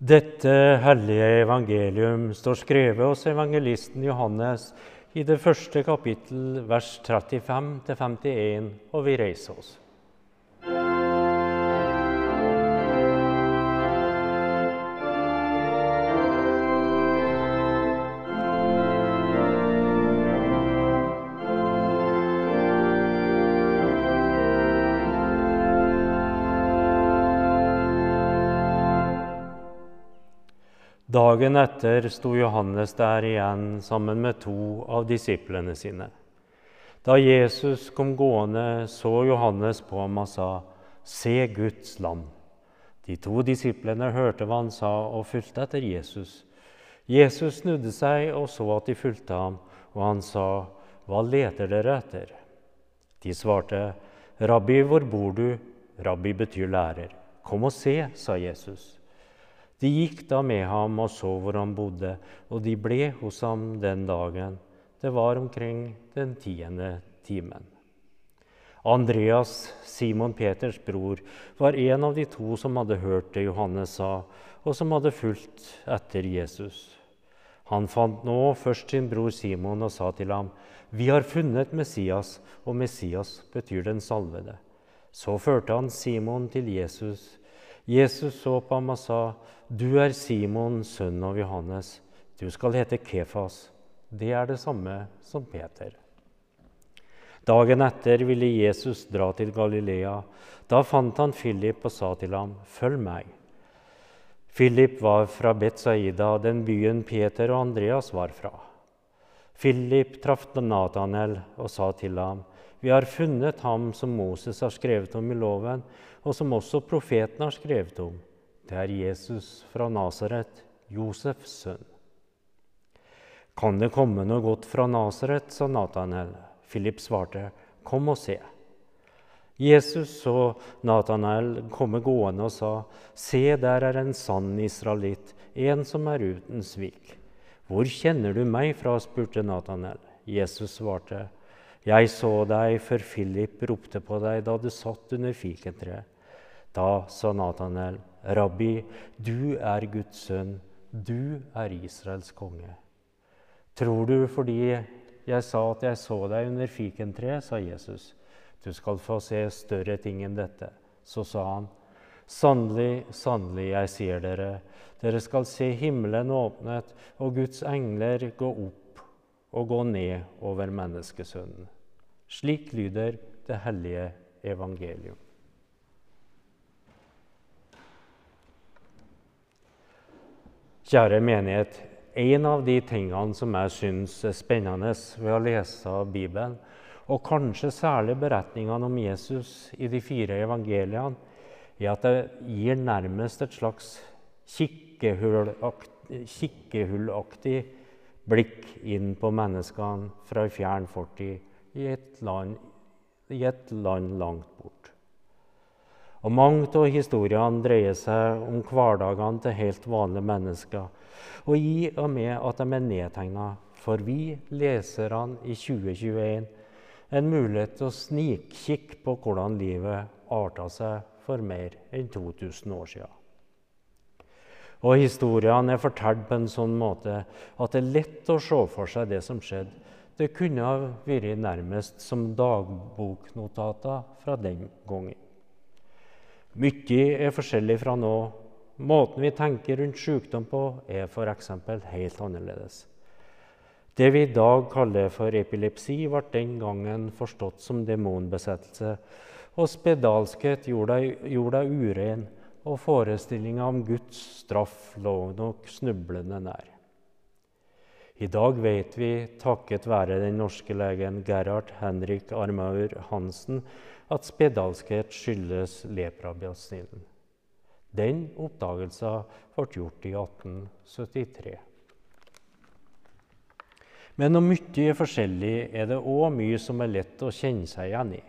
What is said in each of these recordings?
Dette hellige evangelium står skrevet hos evangelisten Johannes i det første kapittel, vers 35-51, og vi reiser oss. Dagen etter sto Johannes der igjen sammen med to av disiplene sine. Da Jesus kom gående, så Johannes på ham og sa, 'Se Guds lam'. De to disiplene hørte hva han sa, og fulgte etter Jesus. Jesus snudde seg og så at de fulgte ham, og han sa, 'Hva leter dere etter?' De svarte, 'Rabbi, hvor bor du?' Rabbi betyr lærer. 'Kom og se', sa Jesus. De gikk da med ham og så hvor han bodde, og de ble hos ham den dagen. Det var omkring den tiende timen. Andreas, Simon Peters bror, var en av de to som hadde hørt det Johannes sa, og som hadde fulgt etter Jesus. Han fant nå først sin bror Simon og sa til ham, 'Vi har funnet Messias', og Messias betyr den salvede. Så førte han Simon til Jesus. Jesus så på ham og sa, 'Du er Simon, sønn av Johannes. Du skal hete Kefas.' Det er det samme som Peter. Dagen etter ville Jesus dra til Galilea. Da fant han Philip og sa til ham, 'Følg meg.' Philip var fra Betzaida, den byen Peter og Andreas var fra. Philip traff Nathanael og sa til ham, 'Vi har funnet ham som Moses har skrevet om i loven, og som også profeten har skrevet om. Det er Jesus fra Nasaret, Josefs sønn. Kan det komme noe godt fra Nasaret, sa Nathanael. Philip svarte, Kom og se. Jesus så Nathanael komme gående og sa, Se, der er en sann israelitt, en som er uten svik. Hvor kjenner du meg fra? spurte Nathanael. Jesus svarte, Jeg så deg før Philip ropte på deg da du satt under fikentreet. Da sa Nathanael, Rabbi, du er Guds sønn, du er Israels konge. Tror du fordi jeg sa at jeg så deg under fikentreet, sa Jesus. Du skal få se større ting enn dette. Så sa han, Sannelig, sannelig, jeg sier dere, dere skal se himmelen åpnet og Guds engler gå opp og gå ned over menneskesønnen. Slik lyder det hellige evangelium. Kjære menighet, en av de tingene som jeg syns er spennende ved å lese Bibelen, og kanskje særlig beretningene om Jesus i de fire evangeliene, er at det gir nærmest et slags kikkehullaktig blikk inn på menneskene fra fjern fortid i et land, i et land langt bort. Og Mange av historiene dreier seg om hverdagene til helt vanlige mennesker. Og i og med at de er nedtegna, får vi leserne i 2021 en mulighet til å snikkikke på hvordan livet arta seg for mer enn 2000 år siden. Og Historiene er fortalt på en sånn måte at det er lett å se for seg det som skjedde. Det kunne ha vært nærmest som dagboknotater fra den gangen. Mye er forskjellig fra nå. Måten vi tenker rundt sykdom på, er f.eks. helt annerledes. Det vi i dag kaller for epilepsi, ble den gangen forstått som demonbesettelse, og spedalskhet gjorde deg uren, og forestillinga om Guds straff lå nok snublende nær. I dag vet vi, takket være den norske legen Gerhard Henrik Armaur Hansen, at spedalskhet skyldes leprabasillen. Den oppdagelsen ble gjort i 1873. Men om mye er forskjellig, er det òg mye som er lett å kjenne seg igjen i.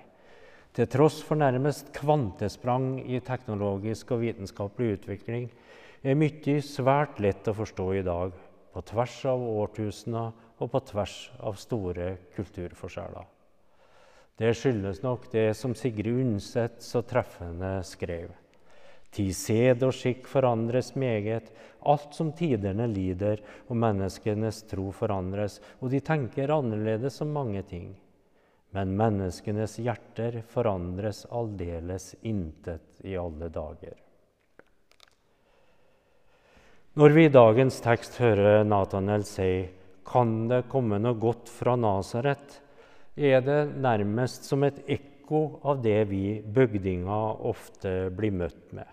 Til tross for nærmest kvantesprang i teknologisk og vitenskapelig utvikling er mye svært lett å forstå i dag, på tvers av årtusener og på tvers av store kulturforskjeller. Det skyldes nok det som Sigrid Undset så treffende skrev. Tid sed og skikk forandres meget, alt som tiderne lider, og menneskenes tro forandres, og de tenker annerledes om mange ting. Men menneskenes hjerter forandres aldeles intet i alle dager. Når vi i dagens tekst hører Nathanael si 'Kan det komme noe godt fra Nasaret?' er det nærmest som et ekko av det vi bygdinger ofte blir møtt med.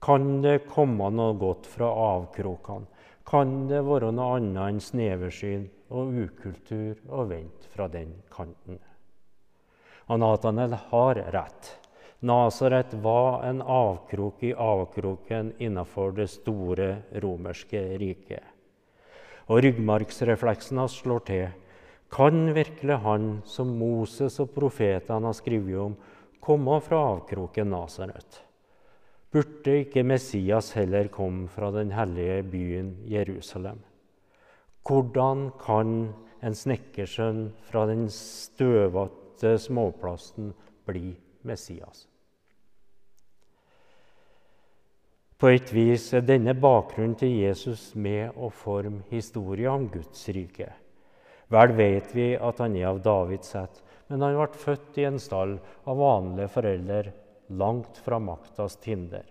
Kan det komme noe godt fra avkrokene? Kan det være noe annet enn sneversyn og ukultur og vent fra den kanten? Og Nathanael har rett. Nasaret var en avkrok i avkroken innenfor det store romerske riket. Og ryggmargsrefleksen hans slår til. Kan virkelig han som Moses og profetene har skrevet om, komme fra avkroken Nasaret? Burde ikke Messias heller komme fra den hellige byen Jerusalem? Hvordan kan en snekkersønn fra den støvete småplassen bli Messias? På et vis er denne bakgrunnen til Jesus med å forme historien om Guds rike. Vel vet vi at han er av Davids ett, men han ble født i en stall av vanlige foreldre langt fra maktas tinder.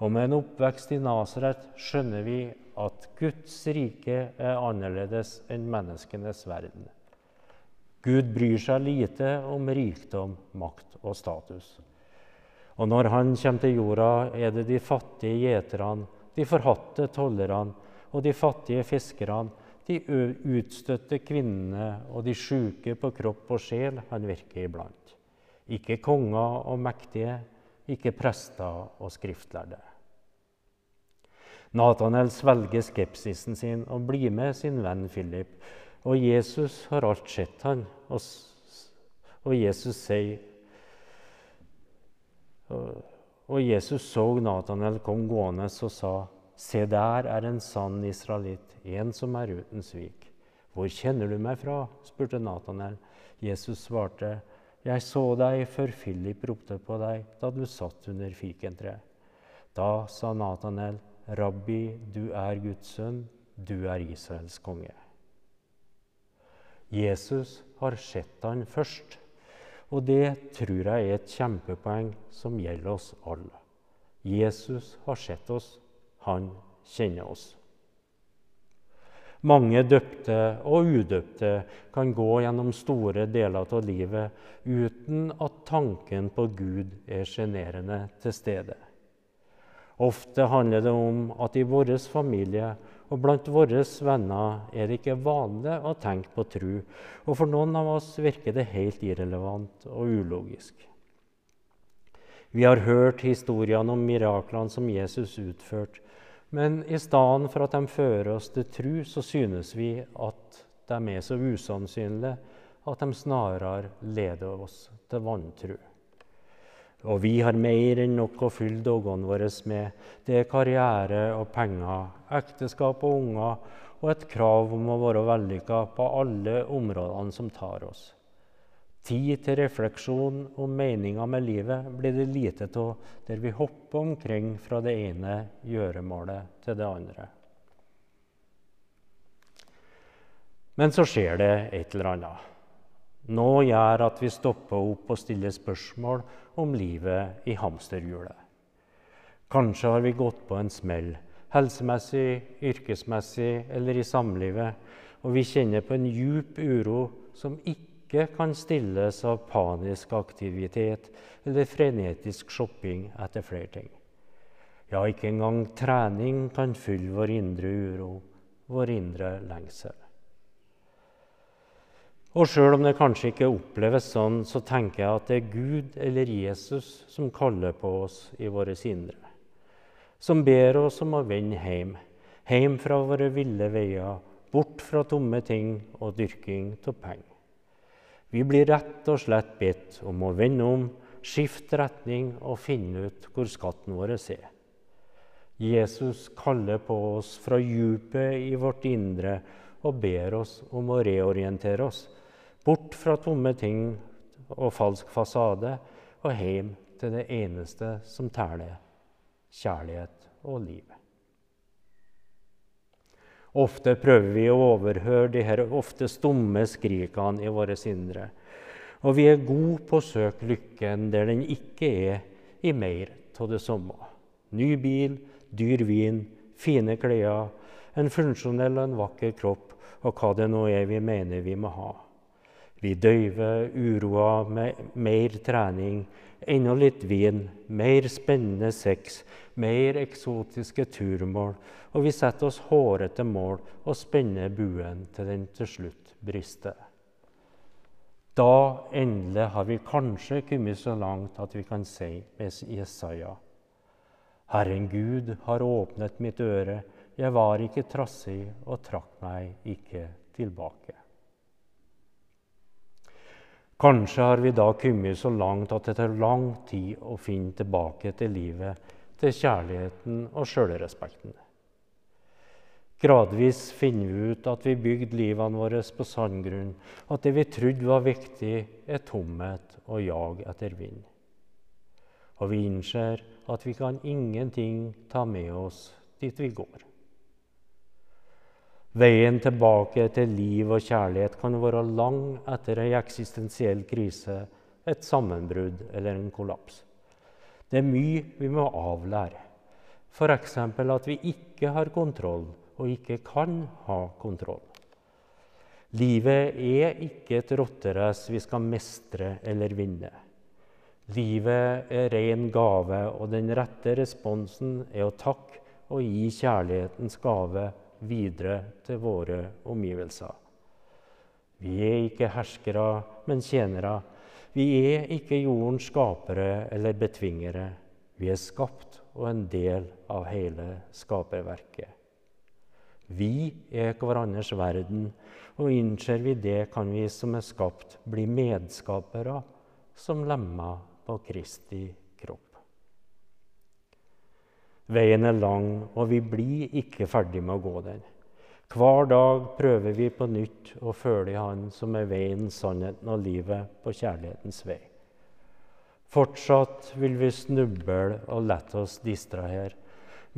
Og med en oppvekst i Nasaret skjønner vi at Guds rike er annerledes enn menneskenes verden. Gud bryr seg lite om rikdom, makt og status. Og når han kommer til jorda, er det de fattige gjeterne, de forhatte tollerne og de fattige fiskerne, de utstøtte kvinnene og de sjuke på kropp og sjel han virker iblant. Ikke konger og mektige, ikke prester og skriftlærde. Nathanael svelger skepsisen sin og blir med sin venn Philip. Og Jesus har alt sett han. Og, og Jesus sier og Jesus så Nathanael kom gående og sa, Se, der er en sann israelitt, en som er uten svik. Hvor kjenner du meg fra? spurte Nathanael. Jesus svarte, jeg så deg før Philip ropte på deg da du satt under fikentreet. Da sa Nathanael, Rabbi, du er Guds sønn, du er Israels konge. Jesus har sett han først, og det tror jeg er et kjempepoeng som gjelder oss alle. Jesus har sett oss, han kjenner oss. Mange døpte og udøpte kan gå gjennom store deler av livet uten at tanken på Gud er sjenerende til stede. Ofte handler det om at i vår familie og blant våre venner er det ikke vanlig å tenke på tro, og for noen av oss virker det helt irrelevant og ulogisk. Vi har hørt historiene om miraklene som Jesus utførte, men i stedet for at de fører oss til tro, så synes vi at de er så usannsynlige at de snarere leder oss til vantro. Og vi har mer enn nok å fylle dagene våre med. Det er karriere og penger, ekteskap og unger og et krav om å være vellykka på alle områdene som tar oss. Tid til refleksjon om meninga med livet blir det lite av der vi hopper omkring fra det ene gjøremålet til det andre. Men så skjer det et eller annet. Nå gjør at vi stopper opp og stiller spørsmål om livet i hamsterhjulet. Kanskje har vi gått på en smell, helsemessig, yrkesmessig eller i samlivet, og vi kjenner på en djup uro som ikke kan stilles av panisk aktivitet eller frenetisk shopping etter flere ting. Ja, ikke engang trening kan fylle vår indre uro, vår indre lengsel. Og sjøl om det kanskje ikke oppleves sånn, så tenker jeg at det er Gud eller Jesus som kaller på oss i våre indre. Som ber oss om å vende hjem, hjem fra våre ville veier, bort fra tomme ting og dyrking av penger. Vi blir rett og slett bedt om å vende om, skifte retning og finne ut hvor skatten vår er. Jesus kaller på oss fra djupet i vårt indre og ber oss om å reorientere oss, bort fra tomme ting og falsk fasade og hjem til det eneste som teller kjærlighet og livet. Ofte prøver vi å overhøre de her ofte stumme skrikene i våre indre. Og vi er gode på å søke lykken der den ikke er i mer av det samme. Ny bil, dyr vin, fine klær, en funksjonell og en vakker kropp og hva det nå er vi mener vi må ha. Vi døyver uroa med mer trening, enda litt vin, mer spennende sex, mer eksotiske turmål, og vi setter oss hårete mål og spenner buen til den til slutt brister. Da endelig har vi kanskje kommet så langt at vi kan si med Jesaja Herren Gud har åpnet mitt øre, jeg var ikke trassig og trakk meg ikke tilbake. Kanskje har vi da kommet så langt at det tar lang tid å finne tilbake til livet, til kjærligheten og sjølrespekten. Gradvis finner vi ut at vi bygde livene våre på sandgrunn, at det vi trodde var viktig, er tomhet og jag etter vind. Og vi innser at vi kan ingenting ta med oss dit vi går. Veien tilbake til liv og kjærlighet kan være lang etter ei eksistensiell krise, et sammenbrudd eller en kollaps. Det er mye vi må avlære. F.eks. at vi ikke har kontroll og ikke kan ha kontroll. Livet er ikke et rotterace vi skal mestre eller vinne. Livet er ren gave, og den rette responsen er å takke og gi kjærlighetens gave videre til våre omgivelser. Vi er ikke herskere, men tjenere. Vi er ikke jordens skapere eller betvingere. Vi er skapt og en del av hele skaperverket. Vi er hverandres verden, og innser vi det, kan vi som er skapt, bli medskapere som lemmer på Kristi. Veien er lang, og vi blir ikke ferdig med å gå den. Hver dag prøver vi på nytt å følge Han som er veien, sannheten og livet på kjærlighetens vei. Fortsatt vil vi snuble og lette oss distrahere.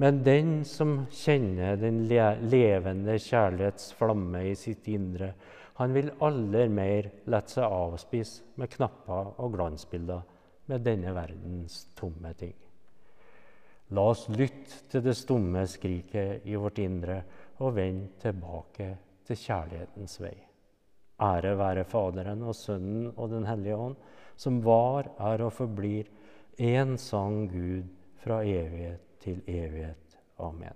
Men den som kjenner den levende kjærlighetsflamme i sitt indre, han vil aller mer lette seg avspise med knapper og glansbilder med denne verdens tomme ting. La oss lytte til det stumme skriket i vårt indre og vende tilbake til kjærlighetens vei. Ære være Faderen og Sønnen og Den hellige ånd, som var, er og forblir én sann Gud fra evighet til evighet. Amen.